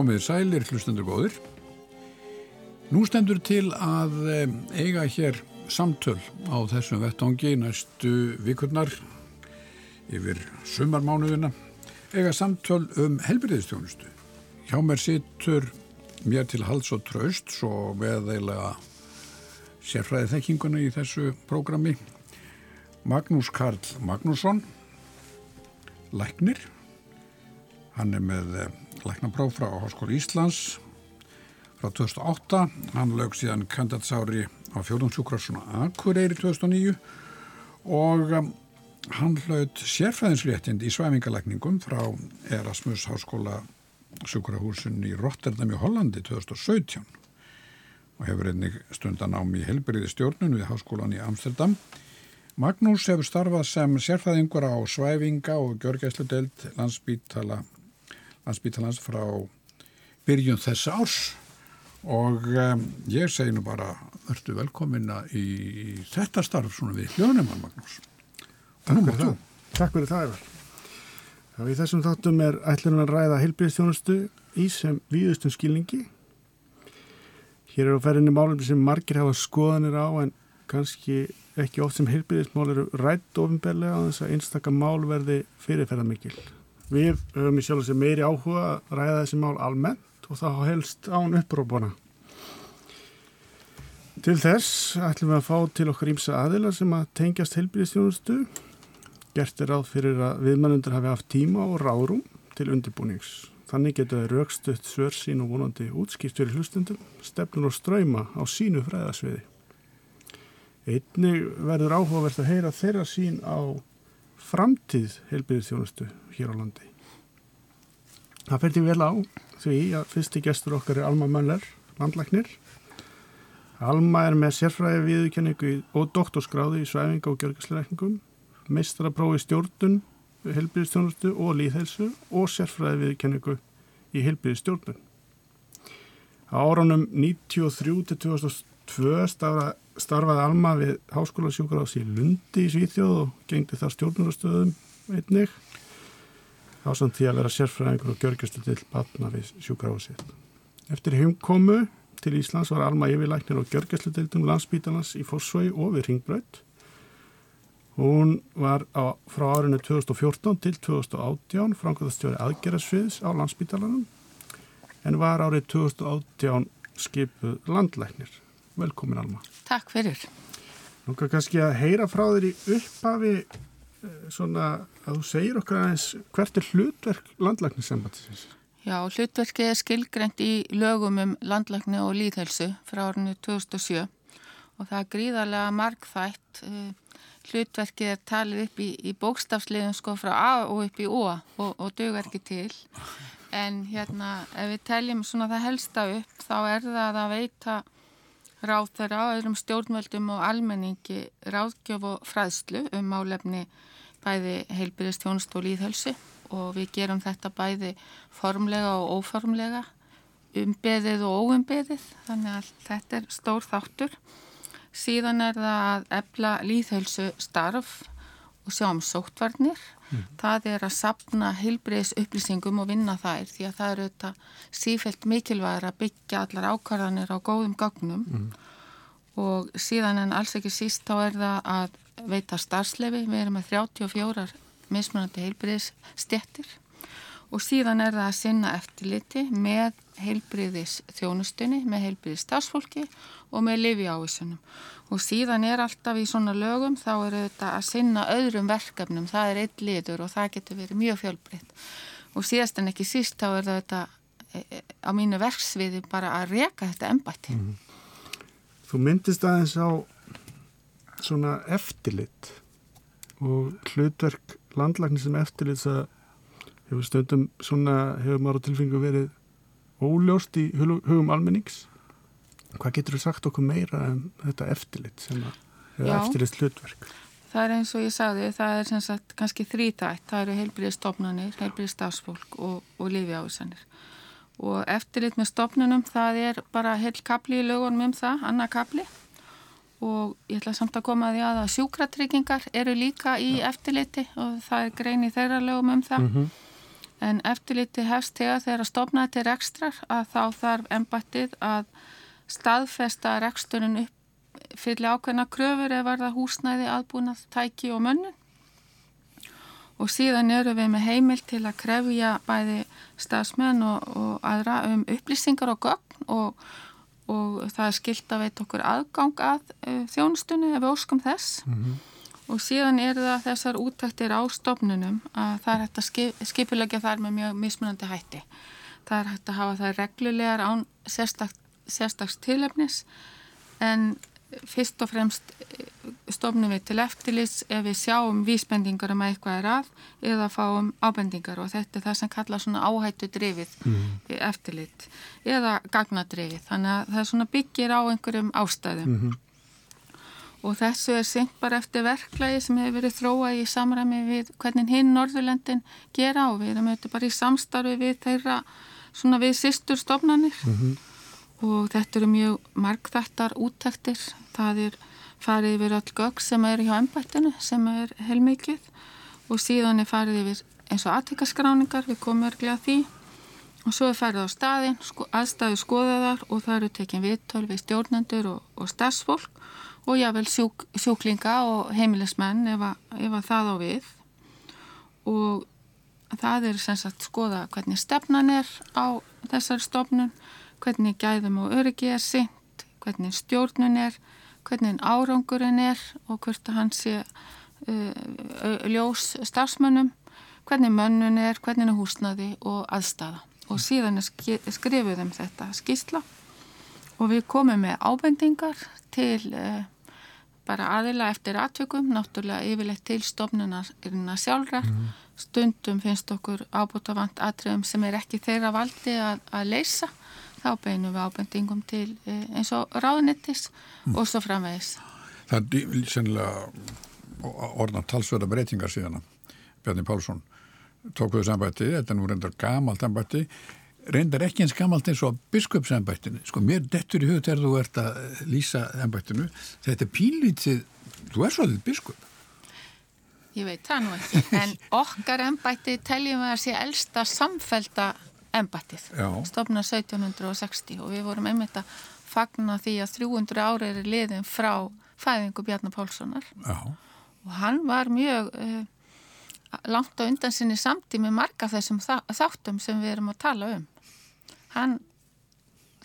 komið sælir hlustendur góður. Nú stendur til að eiga hér samtöl á þessum vettangi næstu vikurnar yfir sumarmánuðina. Eiga samtöl um helbriðistjónustu. Hjá mér situr mér til hals og traust svo veðeilega sérfræði þekkinguna í þessu prógrami. Magnús Karl Magnússon, læknir. Hann er með læknapróf frá Háskóli Íslands frá 2008. Hann lög síðan kandidatsári á fjóðumsjúkrasuna Akureyri 2009 og um, hann hlaut sérfræðinsréttind í svæfingalækningum frá Erasmus Háskóla sjúkrahúsun í Rotterdam í Hollandi 2017 og hefur einnig stundan ám í helbriði stjórnun við Háskólan í Amsterdam. Magnús hefur starfað sem sérfræðingur á svæfinga og gjörgæslu deild landsbítala landsbítalans frá byrjun þess árs. Og um, ég segi nú bara verður velkominna í þetta starf svona við hljónumann Magnús. Takk fyrir það. Takk fyrir það Ævar. Já, í þessum þáttum er ætlunum að ræða heilbíðstjónustu í sem víðustum skilningi. Hér eru að ferja inn í málum sem margir hafa skoðanir á en kannski ekki oft sem heilbíðismál eru rætt ofinbellega á þess að einstakka mál verði fyrirferða mikil Við höfum í sjálf og sér meiri áhuga að ræða þessi mál almennt og þá helst án upprópana. Til þess ætlum við að fá til okkar ímsa aðila sem að tengjast heilbíðistjónustu. Gert er ráð fyrir að viðmannundur hafi haft tíma og rárum til undirbúnings. Þannig getur það raukstuðt svör sín og vonandi útskipt fyrir hlustundum, stefnun og ströyma á sínu fræðasviði. Einnig verður áhugavert að heyra þeirra sín á framtíð heilbyrðistjónustu hér á landi. Það fyrir vel á því að fyrsti gestur okkar er Alma Möller, landlæknir. Alma er með sérfræði viðkenningu og doktorskráði í svæfinga og gjörgæsleikningum, meistraraprófi stjórnun, heilbyrðistjónustu og líðhelsu og sérfræði viðkenningu í heilbyrðistjórnun. Á árunum 93 til 2002 starfa starfaði Alma við Háskóla sjúkrahús í Lundi í Svíþjóð og gengdi þar stjórnurastöðum einnig á samt því að vera sérfræðingur og gjörgjastu til batna við sjúkrahúsið. Eftir heimkomu til Íslands var Alma yfirlæknir og gjörgjastu til landsbítalans í Fossvögi og við Ringbraut. Hún var á, frá árinu 2014 til 2018 framkvæmastjóri aðgerðarsviðs á landsbítalanum en var árið 2018 skipuð landlæknir. Velkomin Alma. Takk fyrir. Nú kannski að heyra frá þér í upphafi svona að þú segir okkar aðeins hvert er hlutverk landlækningssambatisins? Já, hlutverkið er skilgrend í lögum um landlækni og líðhelsu frá árinu 2007 og það er gríðarlega markþætt. Hlutverkið er talið upp í, í bókstafsliðum sko frá A og upp í O og, og dugar ekki til. En hérna ef við teljum svona það helsta upp þá er það að veita ráð þeirra á öðrum stjórnvöldum og almenningi ráðgjöf og fræðslu um málefni bæði heilbyrðist þjónust og líðhölsu og við gerum þetta bæði formlega og óformlega umbeðið og óumbeðið. Þannig að þetta er stór þáttur. Síðan er það að ebla líðhölsu starf og sjá um sóttvarnir mm. það er að sapna heilbyrðis upplýsingum og vinna þær því að það eru þetta sífælt mikilvægur að byggja allar ákvarðanir á góðum gagnum mm. og síðan en alls ekki síst þá er það að veita starfslefi, við erum með 34 mismunandi heilbriðis stjettir og síðan er það að sinna eftirliti með heilbriðis þjónustunni, með heilbriðis stafsfólki og með lifi ávísunum og síðan er alltaf í svona lögum þá er þetta að sinna öðrum verkefnum, það er eitt liður og það getur verið mjög fjölbreytt og síðast en ekki síst þá er þetta e, e, á mínu verksviði bara að reka þetta embætti. Mm. Þú myndist aðeins á svona eftirlit og hlutverk landlækni sem eftirlit það hefur stundum svona hefur maður tilfengu verið óljóst í hugum almennings hvað getur þú sagt okkur meira um þetta eftirlit sem að eftirlit hlutverk Það er eins og ég sagði, það er sem sagt kannski þrítætt, það eru heilbríði stofnanir, heilbríði stafsfólk og, og lifi ávísanir. Og eftirlit með stofnunum, það er bara heil kapli í lögunum um það, annað kapli og ég ætla samt að koma að því að að sjúkratryggingar eru líka í ja. eftirliti og það er grein í þeirra lögum um það. Mm -hmm. en eftirliti hefst þegar að stopnaði til rekstrar að þá þarf ennbættið að staðfesta reksturinn upp fyrir ákveðna kröfur eða varða húsnæði, aðbúnað, tæki og mönnun og síðan eru við með heimil til að krefja bæði stafsmenn og, og aðra um upplýsingar og gögn og, og það er skilt að veit okkur aðgang að uh, þjónustunni ef við óskum þess mm -hmm. og síðan eru það þessar útæktir á stofnunum að það er hægt að skip, skipilegja þar með mjög mismunandi hætti. Það er hægt að hafa það reglulegar án sérstaks, sérstaks tilefnis en fyrst og fremst eh, stofnum við til eftirlýs ef við sjáum vísbendingar um að eitthvað er að eða fáum ábendingar og þetta er það sem kalla svona áhættu drifið mm. eftirlýt eða gagnadrifið þannig að það svona byggir á einhverjum ástæðum mm -hmm. og þessu er syngt bara eftir verklægi sem hefur verið þróað í samræmi við hvernig hinn Norðurlendin gera og við erum auðvitað bara í samstarfi við þeirra svona við sýstur stofnanir mm -hmm og þetta eru mjög margþættar úttektir. Það er farið yfir öll gögg sem er hjá ennbættinu sem er heilmikið. Og síðan er farið yfir eins og aðtækkaskráningar, við komum örglega því. Og svo er farið á staðin, sko, aðstæðu skoðaðar og það eru tekin viðtöl við stjórnendur og, og stafsfólk og jável sjúk, sjúklinga og heimilismenn ef, að, það á við. Og það er sem sagt skoða hvernig stefnan er á þessar stofnun hvernig gæðum og öryggi er sýnt, hvernig stjórnun er, hvernig árangurinn er og hvort að hann sé uh, ljós starfsmönnum, hvernig mönnun er, hvernig er húsnaði og aðstafa. Og síðan skrifuð um þetta skýrsla og við komum með ábendingar til uh, bara aðila eftir atveikum, náttúrulega yfirleitt til stofnuna sjálfra. Mm. Stundum finnst okkur ábútafant atriðum sem er ekki þeirra valdi að, að leysa þá beinum við ábendingum til eh, eins og ráðnittis mm. og svo framvegis. Það er sennilega orðan talsverða breytingar síðan Bjarni Pálsson tók við sambætti, þetta er nú reyndar gamalt sambætti, reyndar ekki eins gamalt eins og biskupsambættinu. Sko mér dettur í hug þegar þú ert að lýsa sambættinu, þetta er pínlítið, þú er svolítið biskup. Ég veit það nú ekki, en okkar embætti teljum við að sé elsta samfelta embættið, stofna 1760 og við vorum einmitt að fagna því að 300 ári er liðin frá fæðingu Bjarnar Pálssonar. Já. og hann var mjög uh, langt á undan sinni samtími marga þessum þáttum sem við erum að tala um. Hann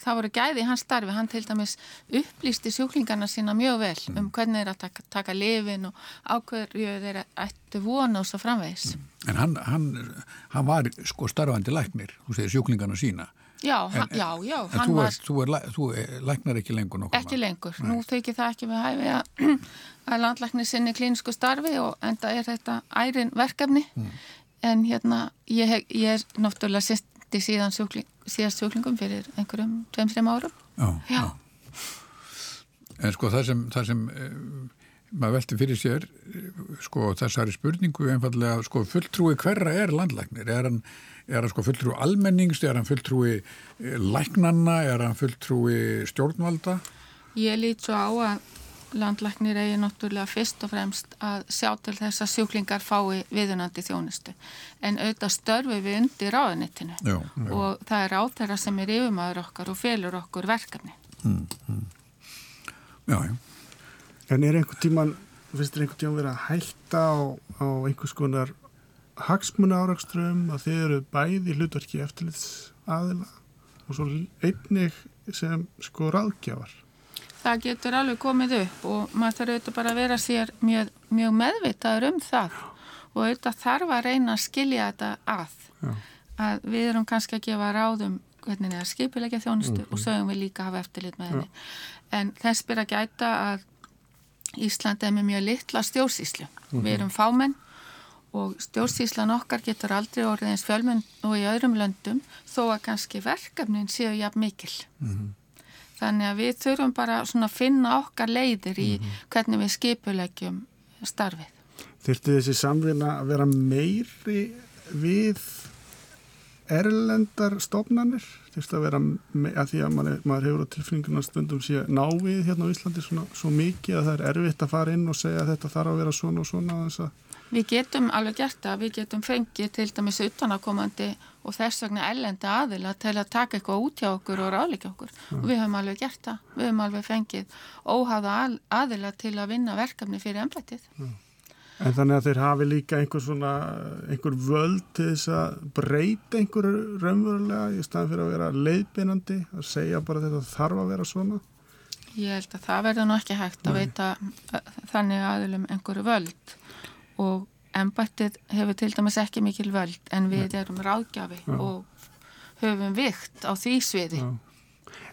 það voru gæði hans starfi, hann til dæmis upplýsti sjúklingarna sína mjög vel mm. um hvernig þeir að taka, taka lifin og ákveður þeir ættu vona og svo framvegs. Mm. En hann, hann, hann var sko starfandi læknir, þú segir sjúklingarna sína. Já, en, já, já. En þú, var, er, þú, er, þú er, læknar ekki lengur nokkuð? Ekki lengur, Nei. nú þykir það ekki við hæfi að, að landlæknir sinni klínsku starfi og enda er þetta ærin verkefni mm. en hérna ég, ég er náttúrulega í síðan sjúkling, síðast sjúklingum fyrir einhverjum 2-3 árum. Já, já. En sko það sem, það sem eh, maður velti fyrir sér, sko þessari spurningu einfallega, sko fulltrúi hverra er landlæknir? Er hann, er hann sko fulltrúi almennings, er hann fulltrúi eh, læknanna, er hann fulltrúi stjórnvalda? Ég lít svo á að landlæknir eigi náttúrulega fyrst og fremst að sjá til þess að sjúklingar fái viðunandi þjónustu. En auðvitað störfi við undir ráðunittinu og það er áþæra sem er yfirmaður okkar og félur okkur verkefni. Mm, mm. Já, já. En er einhvern tíman, finnst þér einhvern tíman verið að hætta á, á einhvers konar hagsmuna árakstrum að þeir eru bæði hlutverki eftirlits aðila og svo einnig sem sko ráðgjafar það getur alveg komið upp og maður þarf auðvitað bara að vera sér mjög, mjög meðvitaður um það og auðvitað þarf að reyna að skilja þetta að Já. að við erum kannski að gefa ráðum hvernig það er skipilegja þjónustu mm -hmm. og sögum við líka að hafa eftirlit með henni en þess byrja gæta að Íslandi er með mjög litla stjórnsíslu mm -hmm. við erum fámenn og stjórnsíslan okkar getur aldrei orðið eins fjölmenn og í öðrum löndum þó að kannski verkefnin séu jafn mikil mm -hmm. Þannig að við þurfum bara að finna okkar leiðir í mm -hmm. hvernig við skipulegjum starfið. Þurftu þessi samvinna að vera meiri við erlendar stofnanir? Þurftu að vera, að því að maður, maður hefur á tilfringuna stundum síðan návið hérna á Íslandi svona, svo mikið að það er erfitt að fara inn og segja að þetta þarf að vera svona og svona þess að við getum alveg gert það, við getum fengið til dæmis utanakomandi og þess vegna ellenda aðila til að taka eitthvað út hjá okkur og ráleika okkur mm. og við höfum alveg gert það, við höfum alveg fengið óhafa aðila til að vinna verkefni fyrir ennbættið. Mm. En þannig að þeir hafi líka einhver svona, einhver völd til þess að breyta einhverju raunverulega í staðan fyrir að vera leiðbeinandi, að segja bara þetta þarf að vera svona? Ég held að það verður nú ekki hægt Nei. að veita þannig aðilum einhverju völd og ennbættið hefur til dæmis ekki mikil völd en við erum ráðgjafi Já. og höfum vikt á því sviði. Já.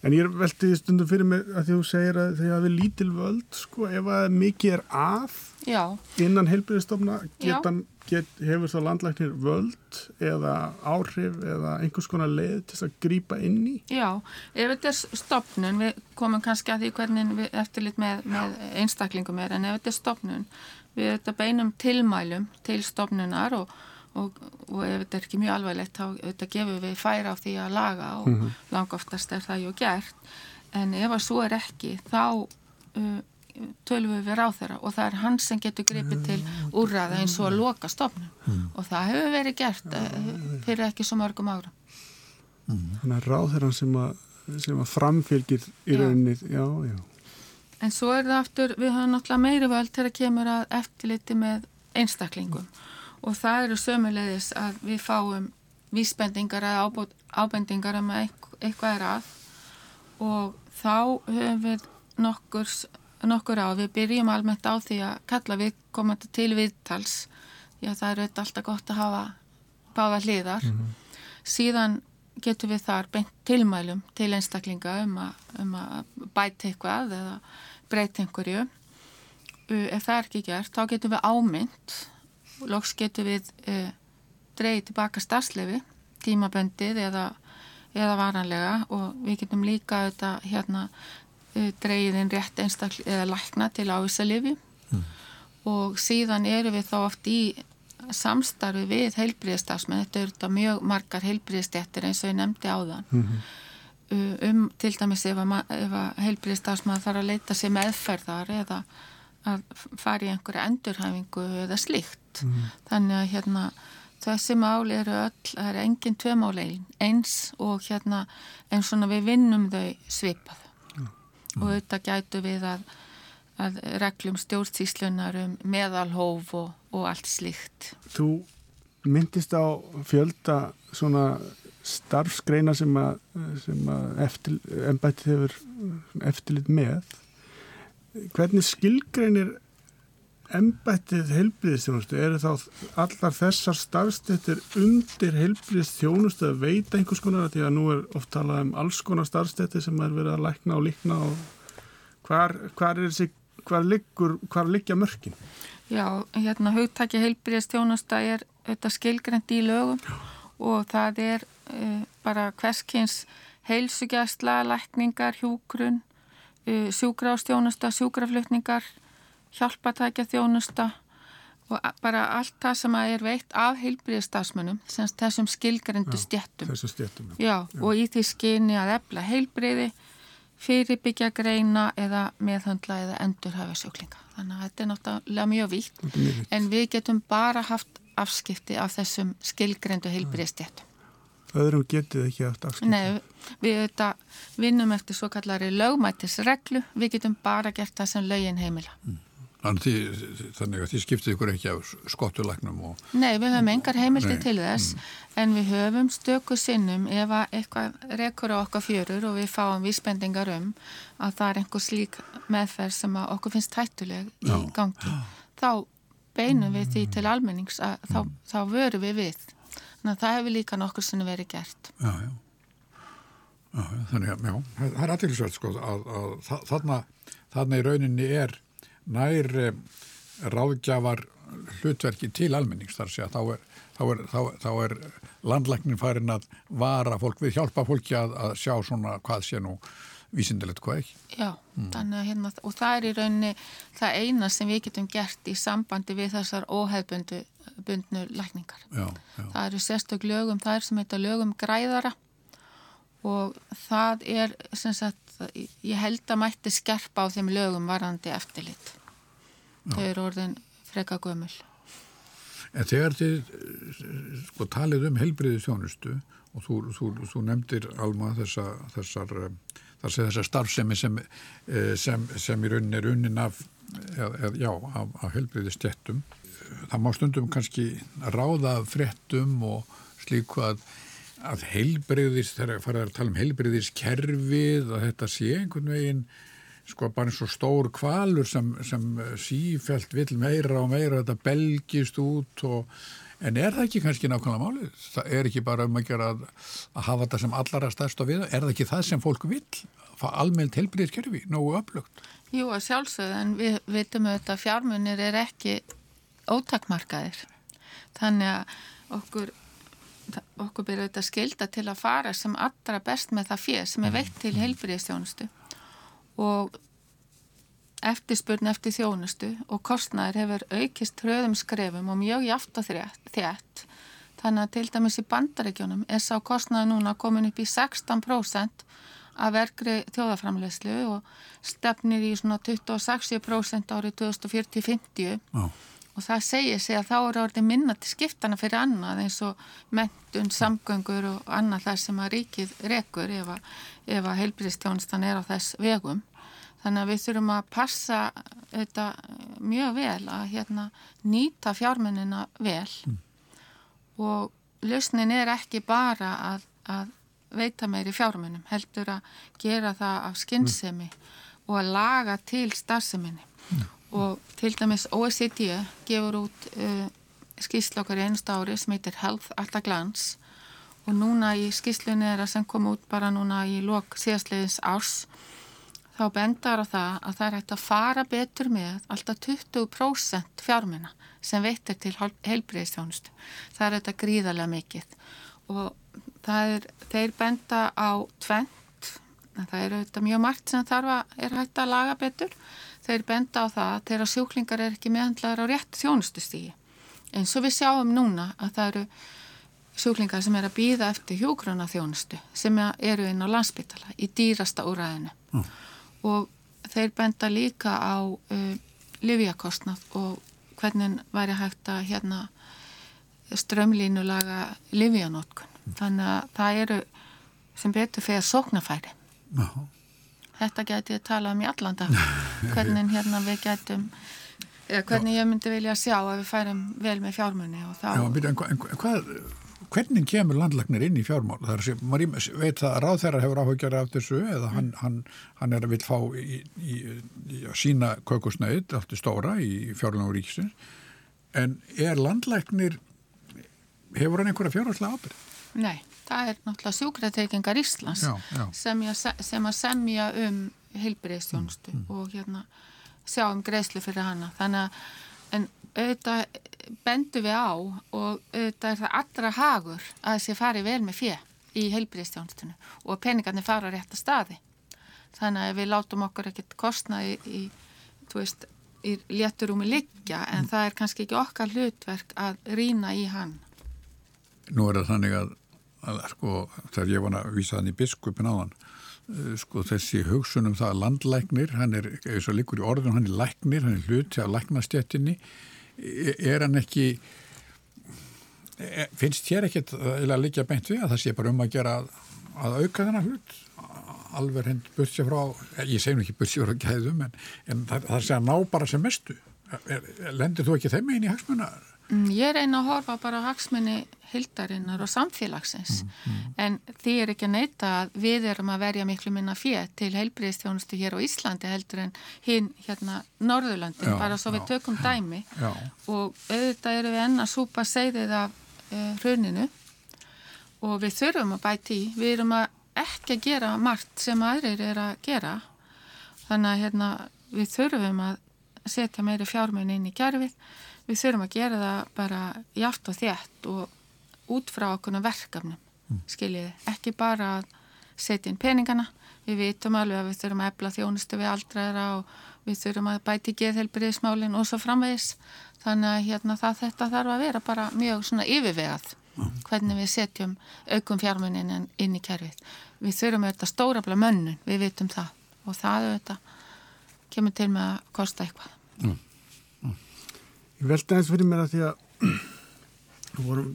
En ég veldi stundum fyrir mig að þú segir að þið hafi lítil völd, sko, ef að mikið er að Já. innan heilbyrðistofna, get, hefur þá landlæknir völd eða áhrif eða einhvers konar leið til að grýpa inn í? Já, ef þetta er stopnun, við komum kannski að því hvernig við eftirlit með, með einstaklingum er, en ef þetta er stopnun, við þetta beinum tilmælum til stopnunar og og, og ef þetta er ekki mjög alvarlegt þá þetta gefur við færa á því að laga og mm -hmm. langoftast er það ju gert. En ef að svo er ekki þá uh, tölum við við ráð þeirra og það er hans sem getur gripið til úrraða eins og að loka stofnum mm. og það hefur verið gert uh, fyrir ekki svo mörgum ára mm. Þannig að ráð þeirra sem að, sem að framfylgir í rauninni já, já En svo er það aftur, við höfum náttúrulega meiri völd til að kemur að eftirliti með einstaklingum. Og það eru sömulegis að við fáum vísbendingar eða ábendingar um að eitthvað er að. Og þá höfum við nokkur, nokkur á, við byrjum almennt á því að kalla við komandi til viðtals. Að það eru alltaf gott að hafa báða hliðar. Mm -hmm. síðan getur við þar beint tilmælum til einstaklinga um að, um að bæta eitthvað eða breyta einhverju ef það er ekki gert þá getur við ámynd loks getur við uh, dreyið tilbaka starfslefi, tímaböndið eða, eða varanlega og við getum líka þetta hérna uh, dreyiðin rétt einstaklega eða lækna til ávísalifi mm. og síðan eru við þá oft í samstarfi við heilbríðastafsmenn, þetta eru þetta mjög margar heilbríðastjættir eins og ég nefndi á þann mm -hmm. Um til dæmis ef að, að heilbríðastafsmenn þarf að leita sér meðferðar eða að fara í einhverja endurhæfingu eða slíkt mm. þannig að hérna þessi mál eru öll, það er enginn tvei mál eins og hérna eins svona við vinnum þau svipað mm. og þetta gætu við að, að reglum stjórnsíslunar um meðalhóf og, og allt slíkt Þú myndist á fjölda svona starfsgreina sem að, sem að eftir, ennbætti hefur eftirlit með hvernig skilgreinir embættið heilbríðistjónustu eru þá allar þessar starfstettir undir heilbríðistjónustu að veita einhvers konar því að nú er oft talað um alls konar starfstettir sem er verið að lækna og líkna og hvar, hvar er þessi hvar liggur, hvar liggja mörkin? Já, hérna haugtækja heilbríðistjónusta er þetta skilgreint í lögum Já. Og það er uh, bara hverskins heilsugjastla, lækningar, hjúgrunn sjúgrástjónusta, sjúgraflutningar, hjálpatækja þjónusta og bara allt það sem er veitt af heilbriðistafsmönnum, þessum skilgrendu stjettum. Þessum stjettum, já. Já, já. Og í því skyni að efla heilbriði, fyrirbyggja greina eða meðhandla eða endurhafa sjúklinga. Þannig að þetta er náttúrulega mjög víkt, en við getum bara haft afskipti af þessum skilgrendu heilbriðistjettum öðrum getið ekki eftir afskipti? Nei, við þetta, vinnum eftir svo kallari lögmættisreglu, við getum bara gert það sem lögin heimila. Mm. Þannig að þið skiptið ykkur ekki af skottulegnum og... Nei, við höfum engar heimildi Nei. til þess, mm. en við höfum stöku sinnum ef eitthvað rekur á okkar fjörur og við fáum vísbendingar um að það er einhver slík meðferð sem okkur finnst hættuleg í gangi. Þá beinum við því til almennings að mm. þá, þá vöru við við. Þannig að það hefur líka nokkur sem verið gert. Já, já. já þannig að, já, það er aðtilsvært sko að, að þarna, þarna í rauninni er nær eh, ráðgjafar hlutverki til almennings þar sé að þá er, þá er, þá, þá er landlæknin farin að vara fólk við hjálpa fólki að, að sjá svona hvað sé nú vísindilegt hvað ekki. Já, mm. þannig að hérna, og það er í rauninni það eina sem við getum gert í sambandi við þessar óhefbundu bundnu lækningar. Já, já. Það eru sérstök lögum, það er sem heita lögum græðara og það er, sem sagt, ég held að mætti skerpa á þeim lögum varandi eftirlit. Þau eru orðin freka gömul. En þegar þið sko talið um helbriði þjónustu og þú, þú, þú nefndir alma þessa, þessar, þessar starfsemi sem, sem, sem í rauninni er unnin af, já, af, af helbriði stjettum. Það má stundum kannski ráða fréttum og slíku að, að helbriðis, þegar farið að tala um helbriðis kerfið og þetta sé einhvern veginn sko bara eins og stór kvalur sem, sem sífælt vil meira og meira þetta belgist út og, en er það ekki kannski nákvæmlega málið? Það er ekki bara um að gera að, að hafa þetta sem allara stærst á við er það ekki það sem fólk vil? Fá almennt helbriðiskerfi, nógu upplögt? Jú að sjálfsögðu en við veitum auðvitað að fjármunir er ekki ótakmarkaðir þannig að okkur okkur byrja auðvitað skilda til að fara sem allra best með það fér sem er veitt til helbriðistjónustu og eftirspurn eftir þjónustu og kostnæður hefur aukist hröðum skrefum og mjög jáft og þétt. Þannig að til dæmis í bandaríkjónum er sá kostnæður núna komin upp í 16% af verkri þjóðaframlegslu og stefnir í svona 26% árið 2040-50 oh. og það segir sig að þá eru orðið minna til skiptana fyrir annað eins og mentun, samgöngur og annað þar sem að ríkið rekur ef að, að heilbríðstjónustan er á þess vegum Þannig að við þurfum að passa þetta mjög vel að hérna, nýta fjármennina vel mm. og lausnin er ekki bara að, að veita meiri fjármennum, heldur að gera það af skinnsemi mm. og að laga til starfseminni mm. og til dæmis OECD gefur út uh, skýrslokkar í einust ári sem heitir Health at a Glance og núna í skýrslunni er að sem kom út bara núna í lok síðastliðins árs þá bendar á það að það er hægt að fara betur með alltaf 20% fjármuna sem veitir til heilbreyðstjónustu. Það er þetta gríðarlega mikill og er, þeir benda á tvent, það eru þetta mjög margt sem þarf að er hægt að laga betur. Þeir benda á það þegar sjúklingar er ekki meðhandlaður á rétt þjónustustígi. En svo við sjáum núna að það eru sjúklingar sem er að býða eftir hjógrana þjónustu sem eru inn á landsbytala í dýrasta úræðinu. Mm og þeir benda líka á uh, livjakostnað og hvernig væri hægt að hérna strömlínulaga livjanótkun. Þannig að það eru sem betur fyrir sóknafæri. Já. Þetta geti ég tala um í allanda. Hvernig hérna við getum, eða hvernig Já. ég myndi vilja sjá að við færum vel með fjármunni og þá... Já, en, en, en hvað hvernig kemur landlagnir inn í fjármál? Það er sem, maður veit að ráð þeirra hefur áhugjara af þessu eða hann, mm. hann, hann er að vil fá í, í, í að sína kaukusnæðið aftur stóra í fjárlánu ríkisins en er landlagnir hefur hann einhverja fjárhalslega ábyrg? Nei, það er náttúrulega sjúkratreykingar Íslands já, já. Sem, ég, sem að semja um heilbreyðstjónustu mm, mm. og hérna sjá um greiðslu fyrir hana þannig að en auðvitað bendu við á og auðvitað er það allra hagur að þessi fari vel með fjö í heilbríðstjónustunum og peningarnir fara á rétta staði. Þannig að við látum okkur ekkert kostnaði í, þú veist, í létturúmi liggja en mm. það er kannski ekki okkar hlutverk að rína í hann. Nú er það þannig að, að sko, þegar ég var að vísa þannig biskupin á hann, eh, sko þessi hugsunum það að landlæknir, hann er, eins og líkur í orðun, hann er læknir, hann er hluti af læknastjettinni er hann ekki finnst þér ekkert að líka beint við að það sé bara um að gera að, auka þennan hlut alveg hend bursja frá ég segjum ekki bursja frá gæðum en, en það, það sé að ná bara sem mestu lendir þú ekki þeim einn í hagsmunar? Mm, ég reyna að horfa bara á hagsmunni hildarinnar og samfélagsins. Mm, mm. en því er ekki að neyta að við erum að verja miklu minna fér til heilbriðstjónustu hér á Íslandi heldur en hinn hérna Norðurlandin, já, bara svo já, við tökum já, dæmi. og auðvitað eru við enna súpa segðið af uh, hruninu. Og við þurfum að bæti í, við erum að ekki að gera margt sem aðrir er að gera. Þannig að hérna, við þurfum að setja meiri fjármenn inn í gerfið við þurfum að gera það bara jáft og þétt og út frá okkurna verkefnum, mm. skiljiði, ekki bara að setja inn peningana, við vitum alveg að við þurfum að efla þjónustu við aldraðra og við þurfum að bæti geðhelbriðismálinn og svo framvegis, þannig að hérna það þetta þarf að vera bara mjög svona yfirvegað, mm. hvernig við setjum aukum fjármunnin inn í kerfið. Við þurfum auðvitað stórabla mönnun, við vitum það og það auðvitað kemur til með að kosta eitthvað. Mm. Ég veldi aðeins fyrir mér að því að Við vorum,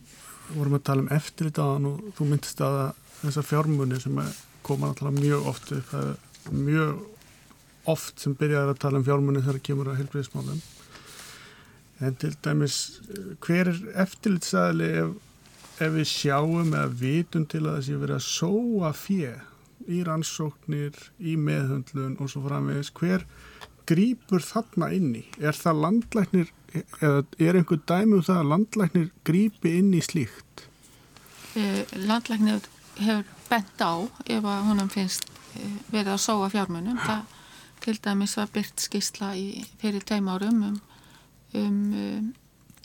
vorum að tala um eftirlit á hann og þú myndist að þessar fjármunni sem koma alltaf mjög oft upp, mjög oft sem byrjaði að tala um fjármunni þegar það kemur að helbriðismálum. En til dæmis, hver er eftirlitsaðli ef, ef við sjáum eða vitum til að þessi verið að sóa fjö í rannsóknir, í meðhundlun og svo framvegis, hver grýpur þarna inni? Er það landlæknir, eða er einhver dæmi um það að landlæknir grýpi inn í slíkt? Eh, landlæknir hefur bent á ef að honum finnst eh, verið að sóa fjármunum. Það til dæmis var byrt skísla í, fyrir tveim árum um, um, um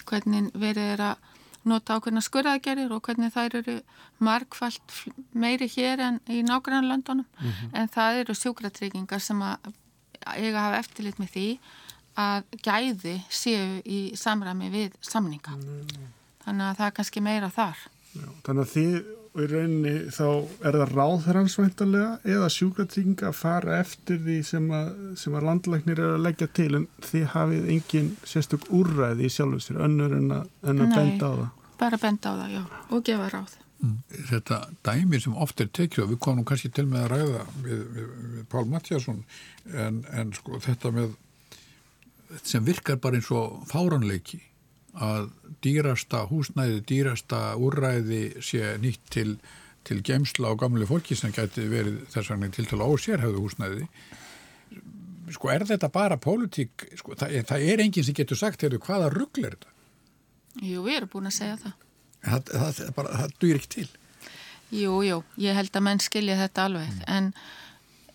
hvernig verið er að nota ákveðna skurðaðgerir og hvernig þær eru markvallt meiri hér en í nákvæmlega löndunum mm -hmm. en það eru sjúkratryggingar sem að eiga að hafa eftirlit með því að gæði séu í samræmi við samninga. Mm. Þannig að það er kannski meira þar. Já, þannig að þið í rauninni þá er það ráðherransvæntalega eða sjúkratrygginga að fara eftir því sem að, sem að landlæknir er að leggja til en þið hafið engin sérstök úrræði í sjálfur sér önnur en að, en að Nei, benda á það. bara benda á það, já, og gefa ráð. Mm. Þetta dæmi sem oft er tekið og við komum kannski til með að ræða við, við, við Pál Mattiasson en, en sko þetta með sem virkar bara eins og fáranleiki að dýrasta húsnæði, dýrasta úrræði sé nýtt til, til gemsla á gamle fólki sem gæti verið þess vegna til til ósérhæðu húsnæði sko er þetta bara pólitík, sko það, það er enginn sem getur sagt, heyrðu, hvaða ruggl er þetta? Jú, við erum búin að segja það það, það, það, það dýr ekki til Jú, jú, ég held að menn skilja þetta alveg mm. en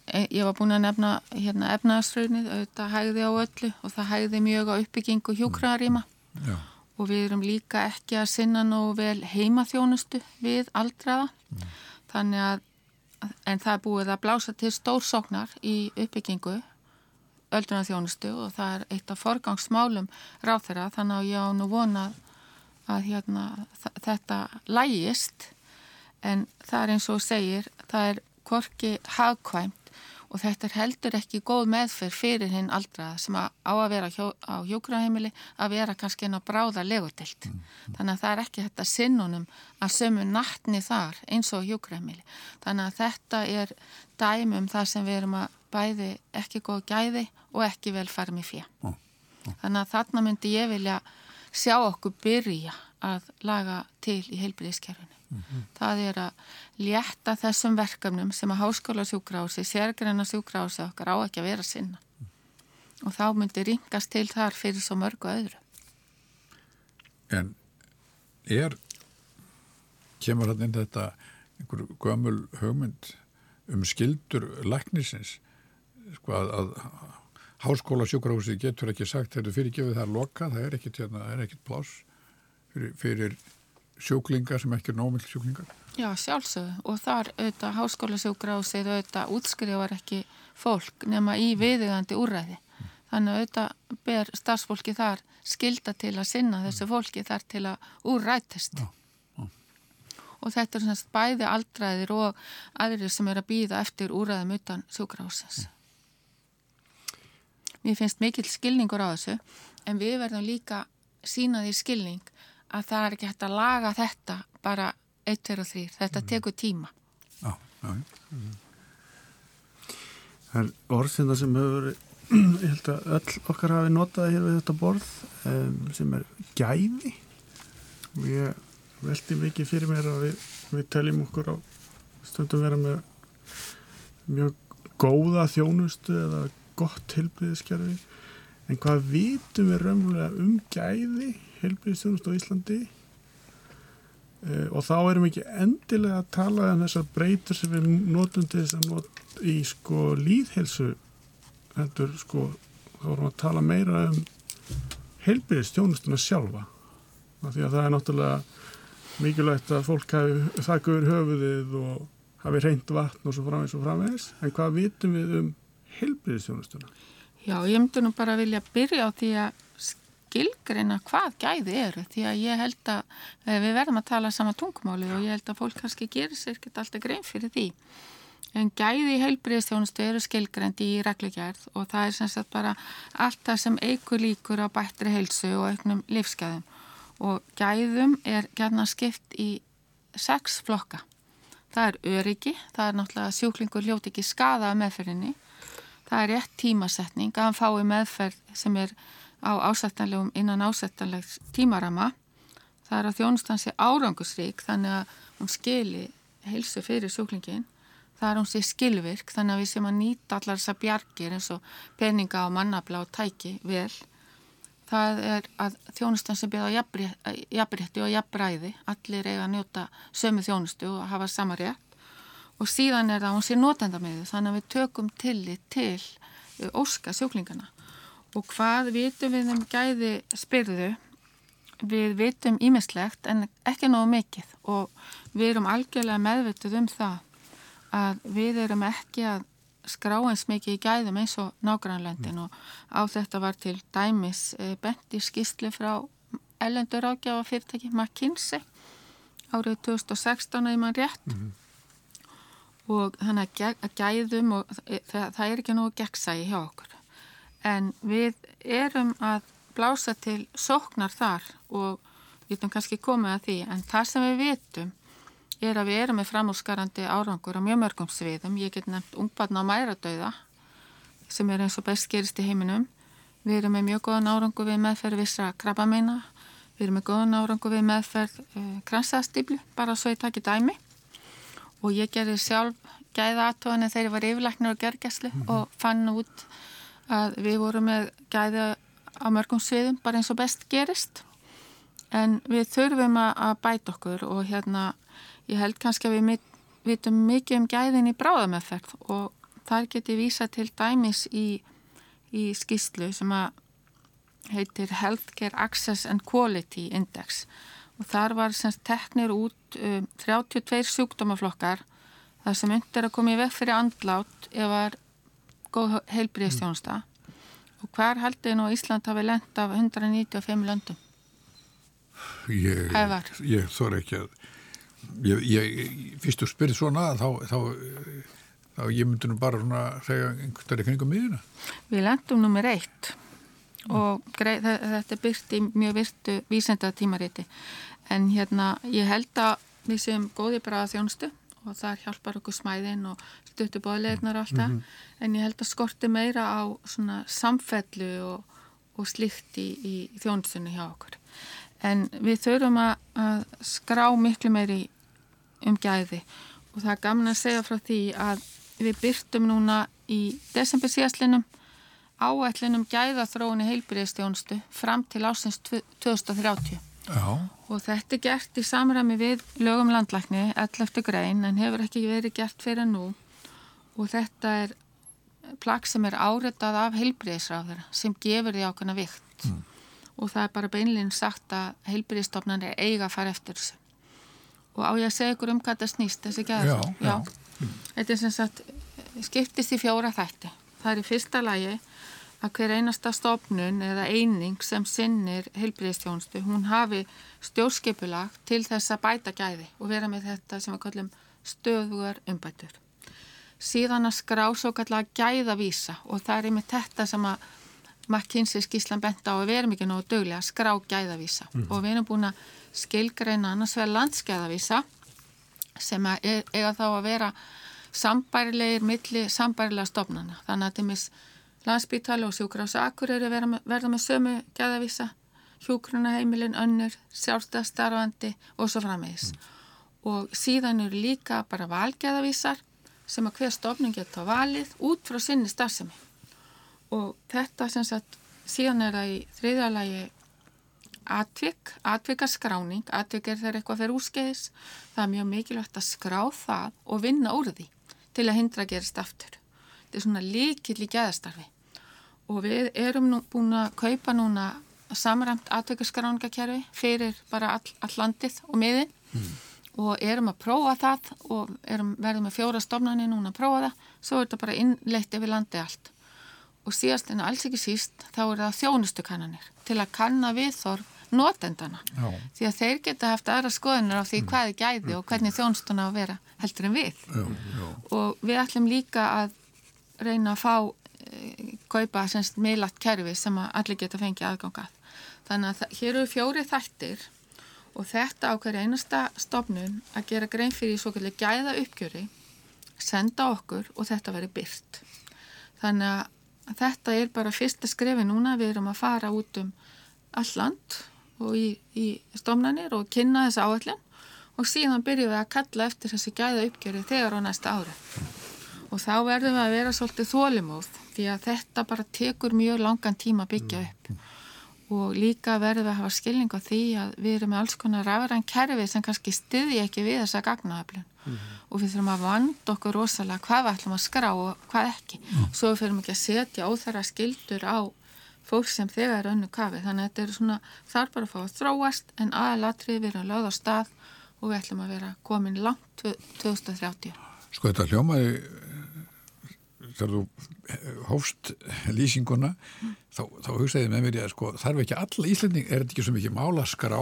e, ég var búin að nefna hérna efnaðaströðnið, þetta hægði á öllu og það hægði mjög á uppbyggingu hjókraðaríma mm. og við erum líka ekki að sinna nógu vel heimaþjónustu við aldraða mm. þannig að en það er búið að blása til stórsóknar í uppbyggingu öldrunarþjónustu og það er eitt af forgangsmálum ráð þeirra þannig að ég á nú vonað að hérna, þetta lægist en það er eins og segir, það er korki hagkvæmt og þetta er heldur ekki góð meðferð fyrir hinn aldraða sem að á að vera hjó, á hjókraheimili að vera kannski inn á bráða legutilt. Mm. Þannig að það er ekki þetta sinnunum að sömu nattni þar eins og hjókraheimili. Þannig að þetta er dæmum þar sem við erum að bæði ekki góð gæði og ekki vel farmi fjö. Mm. Mm. Þannig að þarna myndi ég vilja sjá okkur byrja að laga til í heilbyrðiskerfinu. Mm -hmm. Það er að létta þessum verkefnum sem að háskóla sjúkrási, sérgreina sjúkrási okkar á ekki að vera sinna. Mm. Og þá myndi ringast til þar fyrir svo mörgu öðru. En er, kemur hann inn þetta einhver gömul hugmynd um skildur læknisins, sko að, að háskóla sjúkrahúsið getur ekki sagt þú fyrirgefið það að loka, það er ekkit, hérna, það er ekkit plás fyrir, fyrir sjúklingar sem ekki er nómill sjúklingar. Já, sjálfsögðu og þar auðvitað háskóla sjúkrahúsið auðvitað útskrifar ekki fólk nema í viðugandi úræði. Mm. Þannig auðvitað ber starfsfólki þar skilda til að sinna þessu mm. fólki þar til að úrætist. Já. Og þetta er svona bæði aldraðir og aðrir sem er að býða eftir úræðum utan sjúkrahúsins. Mér finnst mikill skilningur á þessu en við verðum líka sínaði skilning að það er ekki hægt að laga þetta bara 1, 2 og 3 þetta mm. tekur tíma Já, já mm. Það er orðsynda sem hefur ég held að öll okkar hafi notaði hér við þetta borð um, sem er gæði og ég veldi mikið fyrir mér að við, við teljum okkur á stundum vera með mjög góða þjónustu eða gott helbriðiskerfi en hvað vitum við raunverulega um gæði helbriðistjónust á Íslandi? Uh, og þá erum við ekki endilega að tala um þessar breytur sem við notum til þess að nota í sko líðhelsu hendur sko þá erum við að tala meira um helbriðistjónustuna sjálfa. Af því að það er náttúrulega mikilvægt að fólk hafi þakkuður höfuðið og hafi reynd vatn og svo framvegs og framvegs en hvað vitum við um helbriðisjónustuna? Já, ég myndi nú bara vilja byrja á því að skilgreina hvað gæði eru því að ég held að eh, við verðum að tala sama tungmáli og ég held að fólk kannski gerir sér ekkert alltaf grein fyrir því. En gæði heilbriðstjónustu eru skilgrendi í reglugjærð og það er sem sagt bara allt það sem eigur líkur á bættri heilsu og auknum livsgæðum og gæðum er gæðna skipt í sex flokka. Það er öryggi, það er náttúrulega sjúklingur hljóti ekki skada af meðferðinni. Það er rétt tímasetning að hann fái meðferð sem er á ásættanlegum innan ásættanlegs tímarama. Það er að þjónustansi árangusrík þannig að hún skili heilsu fyrir sjúklingin það er hún sér skilvirk þannig að við sem að nýta allar þessar bjargir eins og peninga og mannabla og tæki vel. Það er að þjónustan sem byrða jafnrétti og jafnræði. Allir eiga að njóta sömu þjónustu og hafa sama rétt og síðan er það hún sér notenda með þau þannig að við tökum tillit til uh, óska sjóklingana og hvað vitum við um gæði spyrðu? Við vitum ímislegt en ekki nógu mikið. Og við erum algjörlega meðvituð um það að við erum ekki að skrá eins mikið í gæðum eins og nágrannlöndin og á þetta var til dæmis e, bent í skýslu frá ellendur ágjáfa fyrirtæki McKinsey árið 2016 eða mann rétt. Mm. Og þannig að gæðum og e, það, það er ekki nógu gegnsægi hjá okkur en við erum að blása til sóknar þar og við getum kannski komið að því en það sem við vitum er að við erum með framúrskarandi árangur á mjög mörgum sviðum. Ég get nefnt ungbarn á mæradauða sem er eins og best gerist í heiminum. Við erum með mjög góðan árangur við meðferð vissra krabbameina. Við erum með góðan árangur við meðferð uh, kransastýblu, bara svo ég takki dæmi. Og ég gerði sjálf gæða aðtóðan þegar ég var yfirleiknir og gergeslu mm -hmm. og fann út að við vorum með gæða á mörgum sviðum, bara eins og best gerist. En við þurfum að bæta okkur og hérna Ég held kannski að við vitum mikið um gæðin í bráðameðferð og þar geti vísa til dæmis í, í skýslu sem að heitir Healthcare Access and Quality Index og þar var semst teknir út um, 32 sjúkdómaflokkar. Þar sem undir að koma í vekk fyrir andlát ef var góð heilbríðstjónusta mm. og hver heldur nú Ísland hafi lendt af 195 löndum? Ég, ég þor ekki að ég, ég fyrst þú spyrir svona þá, þá, þá ég myndi nú bara svona segja einhvern veginn kringum miðuna Við lendum nummer eitt. Og greið, þetta byrt í mjög virtu vísenda tímariti en hérna ég held að við séum góði bara að þjónstu og það hjálpar okkur smæðin og stuttu bóðleirnar og allt það. Mm -hmm. en ég held að skorti meira á svona samfellu og, og slikt í, í þjónstunni hjá okkur. En við þurfum að, að skrá miklu meiri um gæði. Og það er gaman að segja frá því að við byrtum núna í desember síðastlinum áætlinum gæðaþróunni heilbyrðistjónstu fram til ásins 2030 Já. og þetta er gert í samræmi við lögum landlækni 11. grein en hefur ekki verið gert fyrir nú og þetta er plagg sem er áreitað af heilbyrðisráður sem gefur því ákveðna vikt mm. og það er bara beinleginn sagt að heilbyrðistofnan er eiga að fara eftir þessu og á ég að segja ykkur um hvað þetta snýst þessi gæðar. Þetta er sem sagt skiptist í fjóra þætti. Það er í fyrsta lagi að hver einasta stofnun eða eining sem sinnir heilbríðstjónstu, hún hafi stjórnskipulag til þess að bæta gæði og vera með þetta sem við kallum stöðugar umbætur. Síðan að skrá svo kallega gæðavísa og það er með þetta sem að McKinsey skíslan benda á að erum ekki nógu döglega að skrá gæðavísa mm. og við erum búin að skilgreina annars vegar landskeiðavísa sem er, eiga þá að vera sambærilegir milli sambærilega stofnana. Þannig að til landsbítali og sjúkrása akkur eru verða, með sömu gæðavísa, hjúkrunaheimilin, önnur, sjálfstæðstarfandi og svo framvegis. Mm. Og síðan eru líka bara valgæðavísar sem að hver stofnun geta valið út frá sinni stafsemi. Og þetta sem sagt, síðan er það í þriðalagi atvik, atvikaskráning, atvik er þegar eitthvað fyrir úrskeiðis, það er mjög mikilvægt að skrá það og vinna úr því til að hindra gerist aftur. Þetta er svona líkill í geðastarfi og við erum nú búin að kaupa núna samræmt atvikaskráningakerfi fyrir bara all, all landið og miðin mm. og erum að prófa það og erum, verðum með fjóra stofnani núna að prófa það, svo er þetta bara innleitt yfir landið allt og síðast en alls ekki síst þá er það þjónustu kannanir til að kanna viðþorf notendana já. því að þeir geta haft aðra skoðunar á því mm. hvað er gæði og hvernig þjónstuna á að vera heldur en við já, já. og við ætlum líka að reyna að fá eh, kaupa semst miðlatt kerfi sem að allir geta fengið aðgangað. Þannig að hér eru fjóri þættir og þetta á hverja einasta stofnun að gera grein fyrir svo kallir gæða uppgjöri, senda okkur og þetta veri byrt. Þannig að þetta er bara fyrsta skrefi núna, við erum að fara út um alland og í, í stofnanir og kynna þessa áallin og síðan byrjum við að kalla eftir þessi gæða uppgjöri þegar á næsta ári. Og þá verðum við að vera svolítið þólimóð því að þetta bara tekur mjög langan tíma að byggja upp. Og líka verðum við að hafa skilning á því að við erum með alls konar rafræn kerfi sem kannski styði ekki við þessa gagnaöflun. Mm og við þurfum að vanda okkur rosalega hvað við ætlum að skrá og hvað ekki. Mm. Svo við fyrir ekki að setja óþara skildur á fólk sem þegar er önnu kafi. Þannig að þetta er svona þarf bara að fá að þróast en aðalatrið við erum lögð á stað og við ætlum að vera komin langt 2030 Sko þetta hljómaði þegar þú hófst lýsinguna mm. þá, þá hugsaði með mér ég að sko þarf ekki alla Íslanding, er þetta ekki svo mikið mála skrá,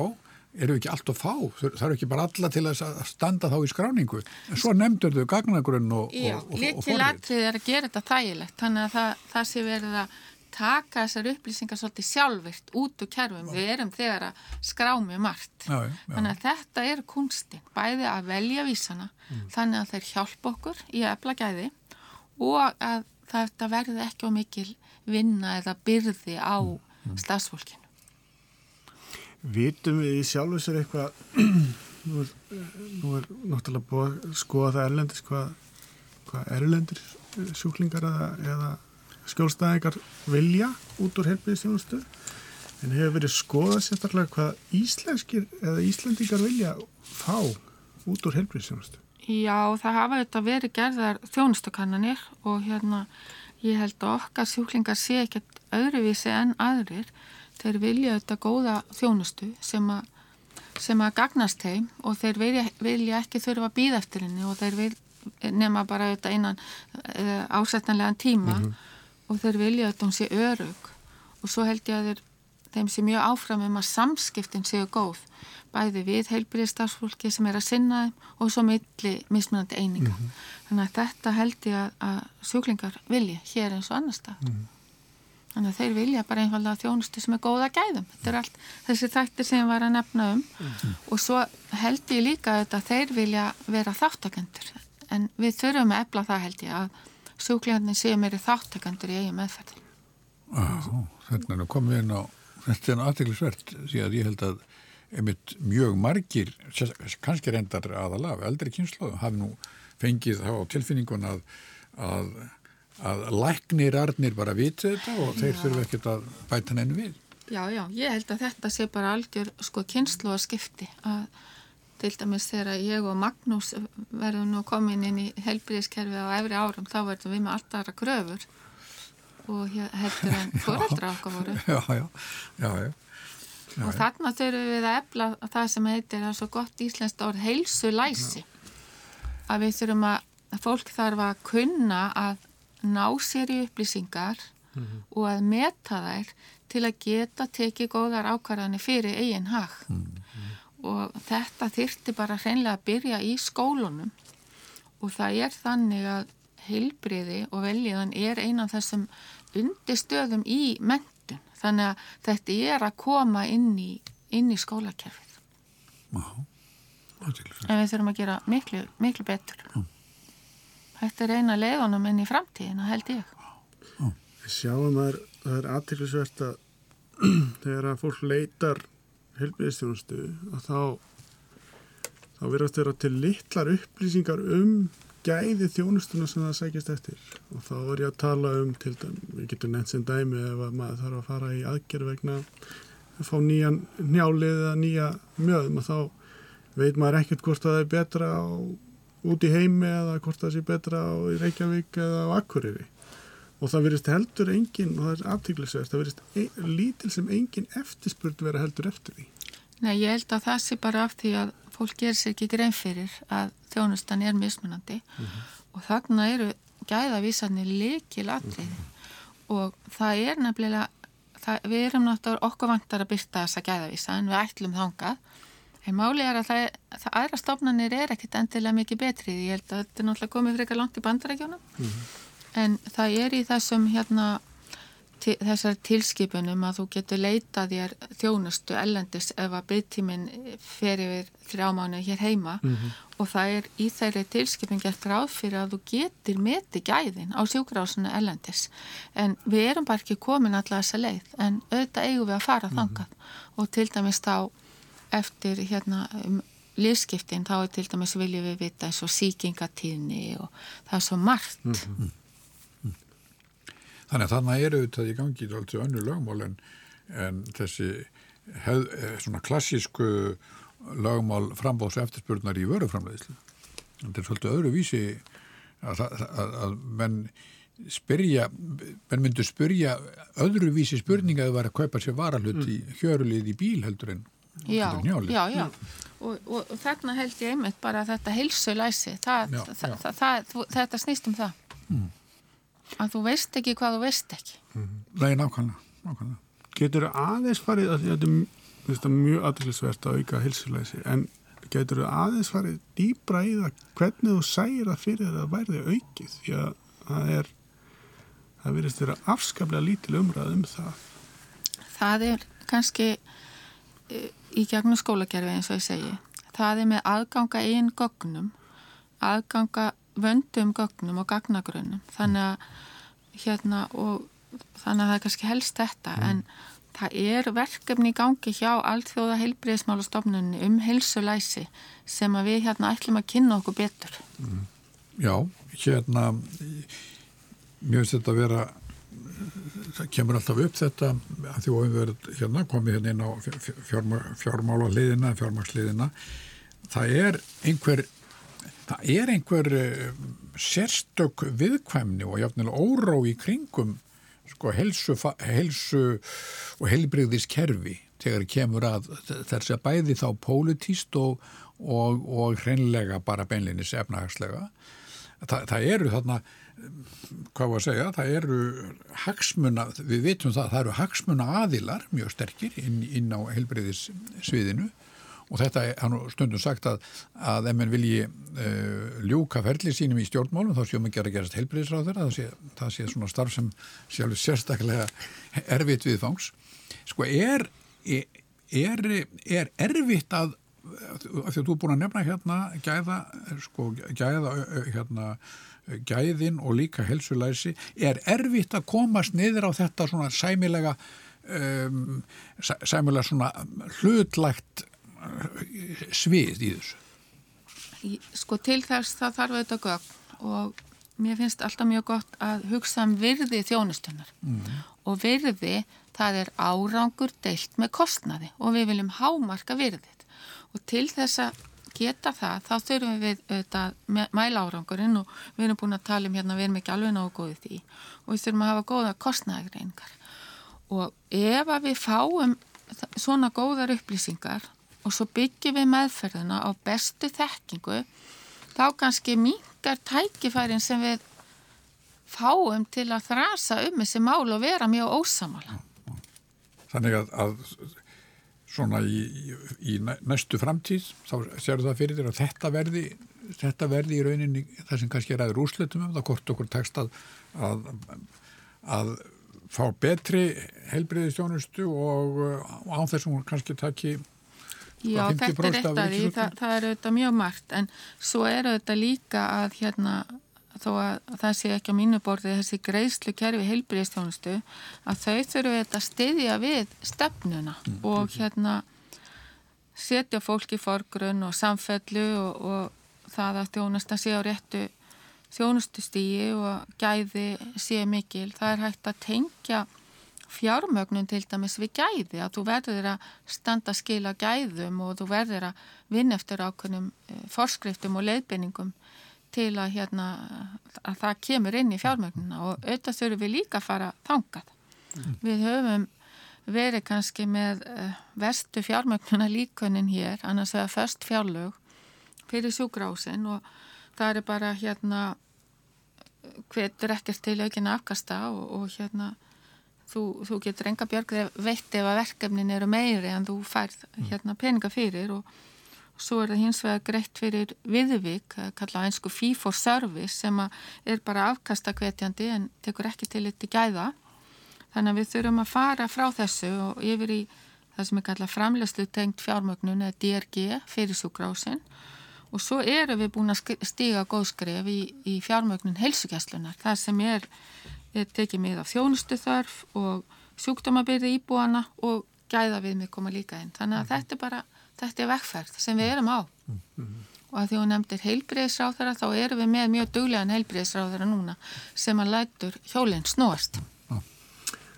eru ekki allt að fá þarf ekki bara alla til að standa þá í skráningu, en svo nefndur þau gagnagrunn og, og, og, og forrið. Líkilatrið er að gera þetta þægilegt, þannig að það, það sé verið að taka þessar upplýsingar svolítið sjálfvirt út úr kerfum, við erum þegar að skrá með margt, já, já. þannig að þetta er kunstin, bæði að velja vísana, mm. þannig að þeir hjálpa okkur í að efla gæði og að þetta verði ekki á mikil vinna eða byrði á mm. stafsfólkinu. Vitum við í sjálfu sér eitthvað, nú er, nú er náttúrulega búið að skoða það erlendis, hvað, hvað erlendir sjúklingar eða, eða skjólstæðingar vilja út úr helbiðistjónustu, en hefur verið skoðað sérstaklega hvað íslenskir eða íslendingar vilja fá út úr helbiðistjónustu. Já, það hafa þetta verið gerðar þjónustakannanir og hérna ég held að okkar sjúklingar sé ekkert öðruvísi en aðrir. Þeir vilja þetta góða þjónustu sem að, sem að gagnast þeim og þeir vilja, vilja ekki þurfa að býða eftir henni og þeir vil, nema bara þetta einan uh, ásættanlegan tíma mm -hmm. og þeir vilja þetta hún sé örug og svo held ég að þeir, þeim sé mjög áfram um að samskiptin séu góð bæði við heilbyrðistafsfólki sem er að sinna þeim og svo milli mismunandi eininga. Mm -hmm. Þannig að þetta held ég að, að sjúklingar vilja hér eins og annar stað. Mm -hmm. Þannig að þeir vilja bara einfalda þjónustu sem er góða gæðum. Þetta er allt þessi þættir sem ég var að nefna um mm -hmm. og svo held ég líka að þeir vilja vera þáttakendur en við þurfum að efla það held ég að sjúklingarnir séu meiri þáttakendur í eigin meðferð. Þetta er komið inn á þetta er aðteglisvert því að ég held að einmitt mjög margir, kannski reyndar aðalaf, eldri kynnslóðum hafi nú fengið þá tilfinningun að, að, að læknir arnir bara viti þetta og þeir þurfu ekkert að bæta henni við. Já, já, ég held að þetta sé bara algjör sko kynnslóða skipti að til dæmis þegar ég og Magnús verðum nú komin inn í helbriðiskerfi á efri árum þá verðum við með alltaf aðra gröfur og heldur en fóreldra okkar voru. Já, já, já, já og þarna þurfum við að efla það sem heitir er svo gott íslenskt orð heilsu læsi að við þurfum að, að fólk þarf að kunna að ná sér í upplýsingar mm -hmm. og að meta þær til að geta tekið góðar ákvarðanir fyrir eigin hag. Mm -hmm. og þetta þyrti bara hreinlega að byrja í skólunum. Og það er þannig að heilbriði og veljiðan er einan þessum undirstöðum í ment þannig að þetta er að koma inn í, inn í skólakerfið Já, en við þurfum að gera miklu, miklu betur Já. þetta er eina leiðunum inn í framtíðina held ég Já. Við sjáum að það er aðtillisvert að þegar að fólk leitar helbiðistjónustu og þá þá verðast þeirra til litlar upplýsingar um gæði þjónustuna sem það sækist eftir og þá er ég að tala um til dæmi, við getum nefnt sem dæmi ef maður þarf að fara í aðgerð vegna að fá nýjan njálið eða nýja mjöðum og þá veit maður ekkert hvort það er betra á, út í heimi eða hvort það sé betra á Reykjavík eða á Akureyri og það verist heldur engin, og það er aftíklisverst, það verist ein, lítil sem engin eftirspurt vera heldur eftir því. Nei, ég held að það sé bara af því að fólk gerir sér ekki grein fyrir að þjónustan er mismunandi mm -hmm. og þarna eru gæðavísarnir likil atrið mm -hmm. og það er nefnilega það, við erum náttúrulega okkur vantar að byrta þessa gæðavísa en við ætlum þangað en máli er að það, það aðra stofnanir er ekkit endilega mikið betrið ég held að þetta er náttúrulega komið frekar langt í bandarækjunum mm -hmm. en það er í þessum hérna þessar tilskipunum að þú getur leitað þér þjónustu ellendis ef að byggtíminn fer yfir þrjá mánu hér heima mm -hmm. og það er í þeirri tilskipin gert ráð fyrir að þú getur meti gæðin á sjúkrásinu ellendis en við erum bara ekki komin alltaf þessa leið en auðvitað eigum við að fara mm -hmm. þangað og til dæmis þá eftir hérna um, lífskiptin þá er til dæmis viljum við vita eins og síkingatíðni og það er svo margt mm -hmm. Þannig að þannig eru þetta í gangi alltaf önnu lögmál en, en þessi hef, eh, svona klassísku lögmál frambóðs eftirspurnar í vöruframleðislu. Þetta er svolítið öðru vísi að, að, að menn spyrja, menn myndu spyrja öðru vísi spurninga að það var að kaupa sér varalut mm. í hjörulið í bíl heldur en Já, já, já. Og, og, þarna held ég einmitt bara að þetta heilsulæsi, þetta snýst um það. Mm að þú veist ekki hvað þú veist ekki mm -hmm. Nei, nákvæmlega, nákvæmlega. Getur þú aðeins farið að þetta er mjög aðeinsvært að auka hilsulæsi en getur þú aðeins farið dýbra í það hvernig þú sæir að fyrir það værði aukið því að það er það verist að vera afskaplega lítil umræð um það Það er kannski e, í gegnum skólakerfi eins og ég segi það er með aðganga einn gögnum aðganga vöndum gögnum og gagnagrunum þannig að hérna og þannig að það er kannski helst þetta mm. en það er verkefni í gangi hjá allþjóða heilbreyðismálastofnunni um helsulæsi sem að við hérna ætlum að kynna okkur betur mm. Já, hérna mjög finnst þetta að vera það kemur alltaf upp þetta að því verðum hérna komið hérna inn á fjármála hliðina, fjármaksliðina það er einhver það er einhver uh, sérstök viðkvæmni og jáfnilega óró í kringum sko helsu, helsu og helbriðiskerfi þegar kemur að þess að bæði þá pólitíst og, og, og hreinlega bara beinlinis efnahagslega. Þa, það eru þarna, hvað var að segja, það eru hagsmuna, við vitum það, það eru hagsmuna aðilar mjög sterkir inn, inn á helbriðissviðinu og þetta er stundum sagt að, að ef mann vilji uh, ljúka ferli sínum í stjórnmálum þá séum ekki að gerast heilbriðisráð þeirra, það sé, það sé svona starf sem sjálf sérstaklega erfitt viðfangs. Sko er, er, er erfitt að, af því að þú er búin að nefna hérna gæða, sko gæða hérna gæðin og líka helsulæsi, er erfitt að komast niður á þetta svona sæmilega um, sæmilega svona hlutlægt svið í þessu? Sko til þess það þarf auðvitað gögn og mér finnst alltaf mjög gott að hugsa um virði þjónustunnar mm. og virði það er árangur deilt með kostnaði og við viljum hámarka virðið og til þess að geta það þá þurfum við auðvitað mæla árangurinn og við erum búin að tala um hérna við erum ekki alveg náðu góðið því og við þurfum að hafa góða kostnæðagreiningar og ef að við fáum svona góðar upplýsingar og svo byggjum við meðferðina á bestu þekkingu þá kannski mingar tækifærin sem við fáum til að þrasa um þessi mál og vera mjög ósamala. Þannig að, að svona í, í næstu framtíð þá sér það fyrir þér að þetta verði þetta verði í rauninni það sem kannski ræður úrslutum um það hvort okkur tekst að, að, að fá betri helbriðistjónustu og á þessum kannski takki Já, þetta er eitt af því, það, það er auðvitað mjög margt en svo er auðvitað líka að hérna þó að það sé ekki á mínu borði þessi greiðslu kerfi heilbríðstjónustu að þau þurfu þetta stiðja við stefnuna mm, og mm, mm. hérna setja fólk í forgrunn og samfellu og, og það að þjónusta sé á réttu þjónustustígi og gæði sé mikil, það er hægt að tengja fjármögnun til dæmis við gæði að þú verður að standa skila gæðum og þú verður að vinna eftir ákveðnum eh, forskriftum og leiðbenningum til að, hérna, að það kemur inn í fjármögnuna og auðvitað þurfum við líka að fara þangað. Mm. Við höfum verið kannski með uh, vestu fjármögnuna líkunin hér, annars vegar först fjárlög fyrir sjúgrásin og það er bara hérna hvetur ekkert til aukinn afkasta og, og hérna þú, þú getur enga björg veitt ef að verkefnin eru meiri en þú færð mm. hérna, peninga fyrir og, og svo er það hins vegar greitt fyrir viðvík, kallað einsku fee for service sem er bara afkastakvetjandi en tekur ekki til eitt í gæða Þannig að við þurfum að fara frá þessu og yfir í það sem er kallað framlegslu tengt fjármögnun eða DRG fyrir sjúkrásinn og svo erum við búin að stiga góðskref í, í fjármögnun heilsugjastlunar. Það sem er, er tekið með af þjónustu þarf og sjúkdómabyrði íbúana og gæða við með koma líka inn. Þannig að mm -hmm. þetta er bara, þetta er vekkferð sem við erum á. Mm -hmm. Og að því hún nefndir heilbreyðsráðara þá erum við með mjög duglegan heilbreyðsráðara núna sem að lætur hjólinn snúast.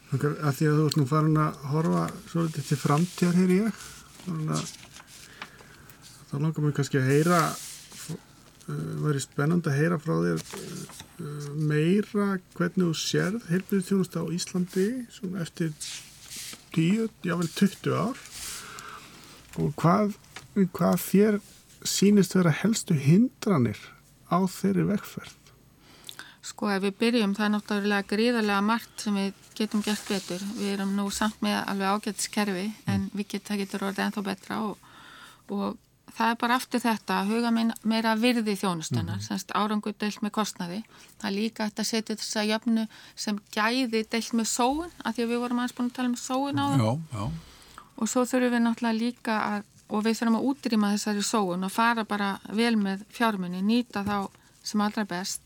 Þannig að því að þú ert nú farin að horfa svolítið til framtíðar, heyr ég. Þannig að þá langar mér kannski að heyra væri spennand að heyra frá þér uh, meira hvernig þú sérð heilbyrðistjónust á Íslandi eftir 10, jável 20 ár og hvað, hvað þér sínist vera helstu hindranir á þeirri vekkferð? Sko ef við byrjum það er náttúrulega gríðarlega margt sem við getum gert betur. Við erum nú samt með alveg ágættiskerfi en við getum það getur orðið ennþá betra og, og það er bara aftur þetta að huga meira virði þjónustunar, mm -hmm. semst árangur deilt með kostnaði. Það er líka þetta að setja þess að jöfnu sem gæði deilt með sóun, af því að við vorum aðeins búin að tala um sóun á það. Já, já. Og svo þurfum við náttúrulega líka að, og við þurfum að útrýma þessari sóun og fara bara vel með fjármunni, nýta þá sem allra best.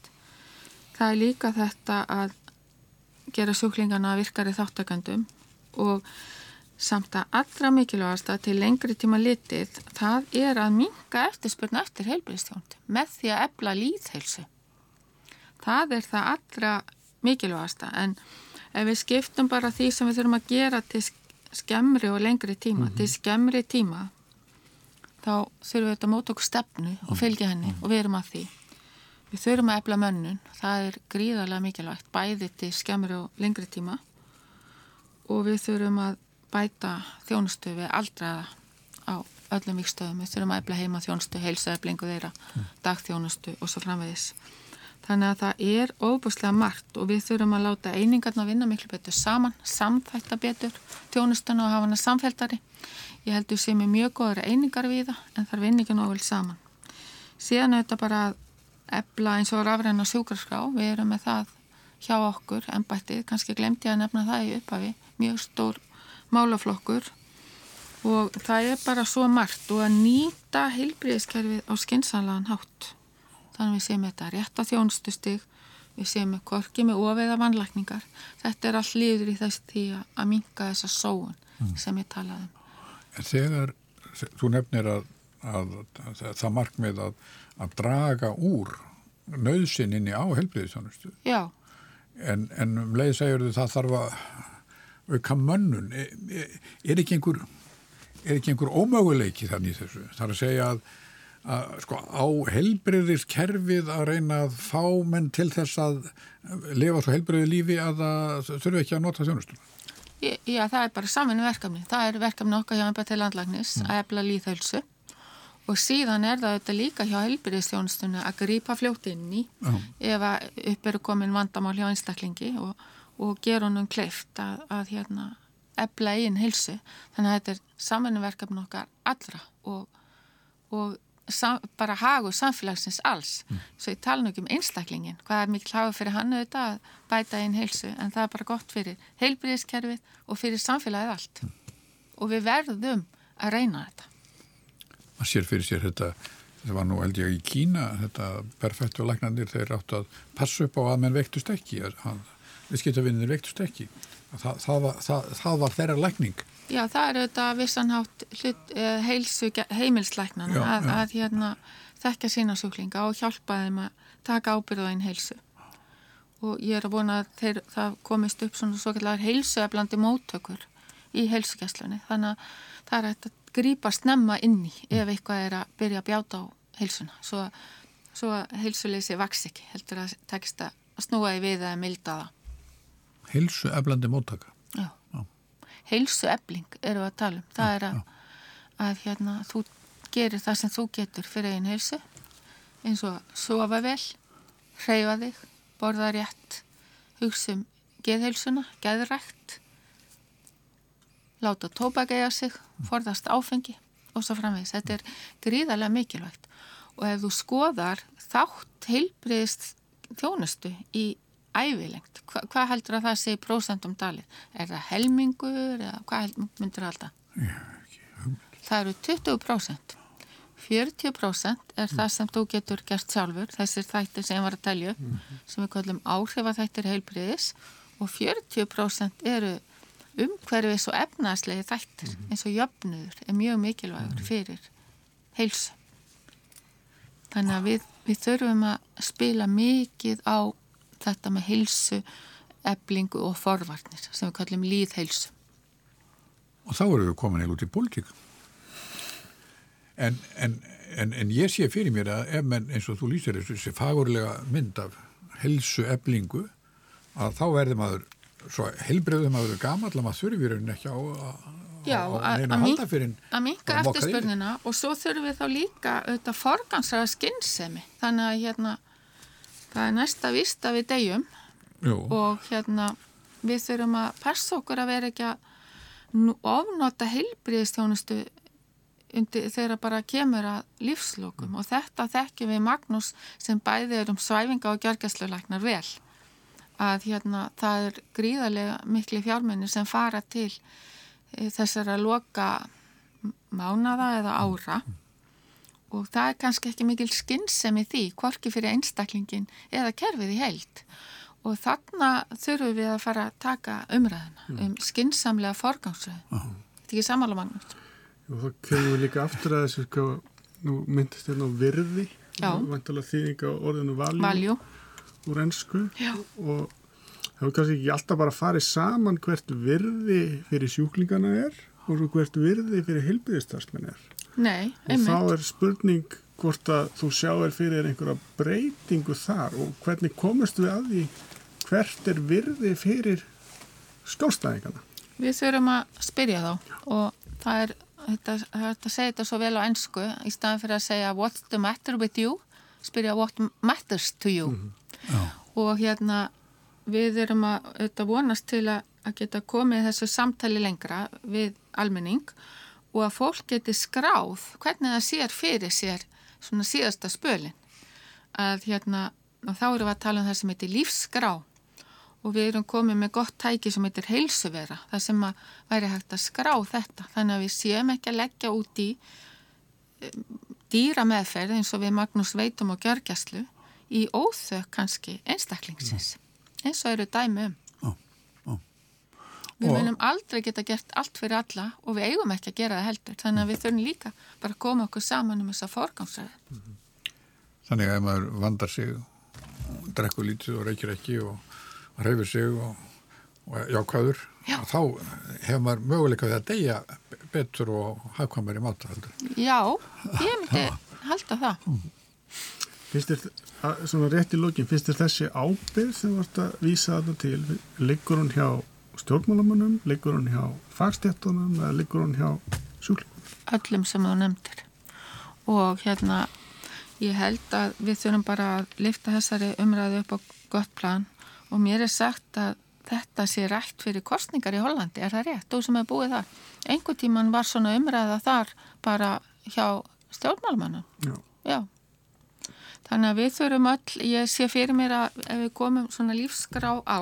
Það er líka þetta að gera sjúklingarna virkari þáttakandum og samt að allra mikilvægast að til lengri tíma litið það er að minga eftirspurna eftir heilbríðstjónd með því að ebla líðheilsu. Það er það allra mikilvægasta en ef við skiptum bara því sem við þurfum að gera til skemmri og lengri tíma, mm -hmm. til skemmri tíma þá þurfum við þetta mót okkur stefnu og fylgja henni mm -hmm. og við erum að því. Við þurfum að ebla mönnun, það er gríðarlega mikilvægt bæði til skemmri og lengri tíma og við þurfum að bæta þjónustu við aldraða á öllum vikstöðum. Við þurfum að efla heima þjónustu, heilsaðeflingu þeirra, mm. dagþjónustu og svo framvegis. Þannig að það er óbúslega margt og við þurfum að láta einingarna vinna miklu betur saman, samþætta betur þjónustuna og hafa hana samféltari. Ég heldur sem er mjög góður einingar við það en þar vinni ekki nógu vel saman. Síðan er þetta bara að efla eins og rafræna sjúkarskrá. Við erum með það hjá okkur, en bættið, kannski glemti ég að nefna það í upphafi, mjög stór málaflokkur og það er bara svo margt og að nýta heilbríðiskerfið á skynnsanlegan hátt. Þannig við séum þetta rétt á þjónustustig, við séum með korki með ofeða vannlækningar. Þetta er all líður í þess því að minga þessa sóun mm. sem ég talaði um. En þegar þú nefnir að, að, að það markmið að, að draga úr nöðsininni á heilbríðisjónustu. Já. En, en um leið segjur þau það þarf að auka mönnun. Er, er ekki einhver er ekki einhver ómöguleiki þannig þessu? Það er að segja að, að sko, á helbriðiskerfið að reyna að fá menn til þess að lifa svo helbriði lífi að það þurfi ekki að nota þjónustum Já, það er bara saminu verkefni það er verkefni okkar hjá ennbæð til landlagnis mm. að efla líðhölsu og síðan er það þetta líka hjá helbriðistjónustunni að grýpa fljótt inn í mm. ef að upp eru komin vandamál hjá einstaklingi og og gera honum kleift að, að hérna, ebla einn hilsu. Þannig að þetta er samanverkefni okkar allra og, og sam, bara hagu samfélagsins alls. Mm. Svo ég tala nú ekki um einstaklingin, hvað er mikil hafa fyrir hann auðvitað að bæta einn hilsu en það er bara gott fyrir heilbríðiskerfið og fyrir samfélagið allt. Mm. Og við verðum að reyna þetta. Man sér fyrir sér þetta það var nú held ég í Kína þetta perfektu lagnandir þeir átt að passa upp á að menn vektust ekki að viðskiptavinnir veiktust ekki. Það, það, var, það, það var þeirra lækning. Já, það er auðvitað vissanhátt eh, heilsu heimilslæknana já, að, já. að hérna, þekka sína sjúklinga og hjálpa þeim að taka ábyrðaðinn heilsu. Og ég er að vona að þeir, það komist upp svona svo kallar heilsueflandi móttökur í heilsugjastlunni. Þannig að það er að grípa snemma inni ef eitthvað er að byrja að bjáta á heilsuna. Svo, svo heilsuleysi vaks ekki, heldur að tekst að snúa í við að milda það. Hilsu eflandi móttaka. Já. já. Hilsu efling eru að tala um. Það já, er að, að hérna, þú gerir það sem þú getur fyrir einn hilsu eins og sofa vel, hreyfa þig, borða rétt, hugsa um geðhilsuna, geðrækt, láta tópak eiga sig, forðast áfengi og svo framvegis. Þetta er gríðarlega mikilvægt og ef þú skoðar þátt heilbriðist þjónustu í ævilengt. Hva, hvað heldur að það sé í prósentum dalið? Er það helmingur eða hvað myndur það alltaf? Það eru 20%. 40% er það sem þú getur gert sjálfur, þessir þættir sem ég var að telja, mm -hmm. sem við kallum áhrifaþættir heilbriðis og 40% eru umhverfis og efnaðslegi þættir mm -hmm. eins og jöfnuður er mjög mikilvægur mhm. fyrir heilsu. Þannig að við, við þurfum að spila mikið á þetta með heilsu, eblingu og forvarnir sem við kallum líðheilsu. Og þá erum við komin eða út í pólitík. En, en, en, en ég sé fyrir mér að ef menn eins og þú lýsir þessu fagurlega mynd af heilsu, eblingu, að þá verður maður svo helbreyðum að vera gammal að maður þurfir henni ekki á að fyrir að minka eftirspörnina og svo þurfum við þá líka auðvitað forgansraða skinnsemi þannig að hérna það er næsta vist að við deyjum. Jú. og hérna við þurfum að passa okkur að vera ekki að ofnota heilbriðistjónustu þegar bara kemur að lífslokum. Mm. og þetta þekkjum við Magnús sem bæði er um svæfinga og gjörgæsluleiknar vel. Að hérna það er gríðarlega miklu fjármenni sem fara til e, þessara loka mánada eða ára og það er kannski ekki mikil skinnsemi því, hvorki fyrir einstaklingin eða kerfið í heilt og þarna þurfum við að fara að taka umræðina mm. um skinnsamlega forgangsröðu. -huh. Þetta er ekki samála magnum. Og þá kemur við líka aftur að þessu, sko, nú myndist hérna á virði, vantalega þýðinga á orðinu valjú. Valjú úr ennsku og það er kannski ekki alltaf bara að fara saman hvert virði fyrir sjúklingana er og hvert virði fyrir helbiðistarsmenn er. Nei, einmitt. Og þá er spurning hvort að þú sjáir fyrir einhverja breytingu þar og hvernig komist við að því hvert er virði fyrir skjólstæðingana? Við þurfum að spyrja þá Já. og það er þetta, það er að segja þetta svo vel á ennsku í staðan fyrir að segja what's the matter with you spyrja what matters to you mm -hmm. Og hérna við erum að auðvitað vonast til að, að geta komið þessu samtali lengra við almenning og að fólk geti skráð hvernig það sér fyrir sér svona síðasta spölin að hérna og þá erum við að tala um það sem heitir lífsskrá. Og við erum komið með gott tæki sem heitir heilsuvera það sem að væri hægt að skrá þetta. Þannig að við séum ekki að leggja út í um, dýra meðferð eins og við Magnús veitum og gjörgjastlu í óþök kannski einstaklingsins. Eins og eru dæmi um. Við munum aldrei geta gert allt fyrir alla og við eigum ekki að gera það heldur þannig að við þurfum líka bara að koma okkur saman um þessa forgámsræði. Mm -hmm. Þannig að ef maður vandar sig, drekkur lítið og reykir ekki og reyfur sig og, og jákvæður, Já. þá hefur maður möguleika því að deyja betur og hafkvæmur í mátahaldur. Já, ég myndi halda það. Mm. Finnst þér, svona rétt í lókin, finnst þér þessi ábyrg sem vart að vísa þetta til, liggur hún hjá stjórnmálamannum, liggur hún hjá fagstjættunum eða liggur hún hjá sjúklingum? Öllum sem þú nefndir og hérna ég held að við þurfum bara að lifta þessari umræðu upp á gott plan og mér er sagt að þetta sé rætt fyrir kostningar í Hollandi, er það rétt? Þú sem hefur búið þar. Engu tíman var svona umræða þar bara hjá stjórnmálamannum. Já. Já. Þannig að við þurfum öll, ég sé fyrir mér að ef við komum svona lífsgrá á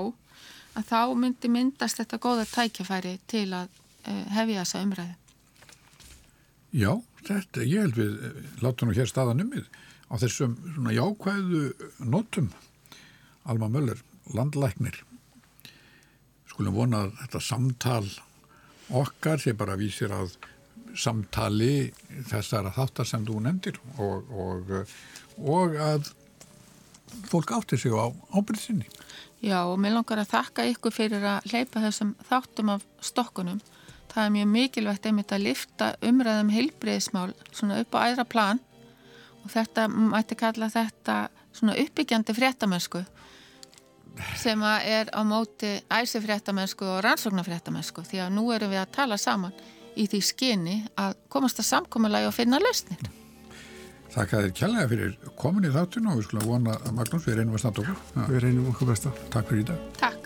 að þá myndi myndast þetta góða tækjafæri til að uh, hefja þessa umræðu. Já, þetta, ég held við eh, látum nú hér staðan um við á þessum svona jákvæðu notum Alma Möller, landlæknir skulum vona að þetta samtal okkar sé bara vísir að samtali þessara þáttar sem þú nefndir og, og og að fólk áttir sig á ábyrðinni. Já og mér langar að þakka ykkur fyrir að hleypa þessum þáttum af stokkunum. Það er mjög mikilvægt einmitt að lifta umræðum heilbreyðismál svona upp á æðra plan og þetta mætti kalla þetta svona uppbyggjandi fréttamennsku sem er á móti æsi fréttamennsku og rannsóknar fréttamennsku því að nú erum við að tala saman í því skinni að komast að samkomiðlagi og finna lausnir. Þakka þér kjærlega fyrir komin í þáttun og við skulum vona að Magnús við reynum að standa okkur. Við reynum okkur besta. Takk fyrir í dag. Takk.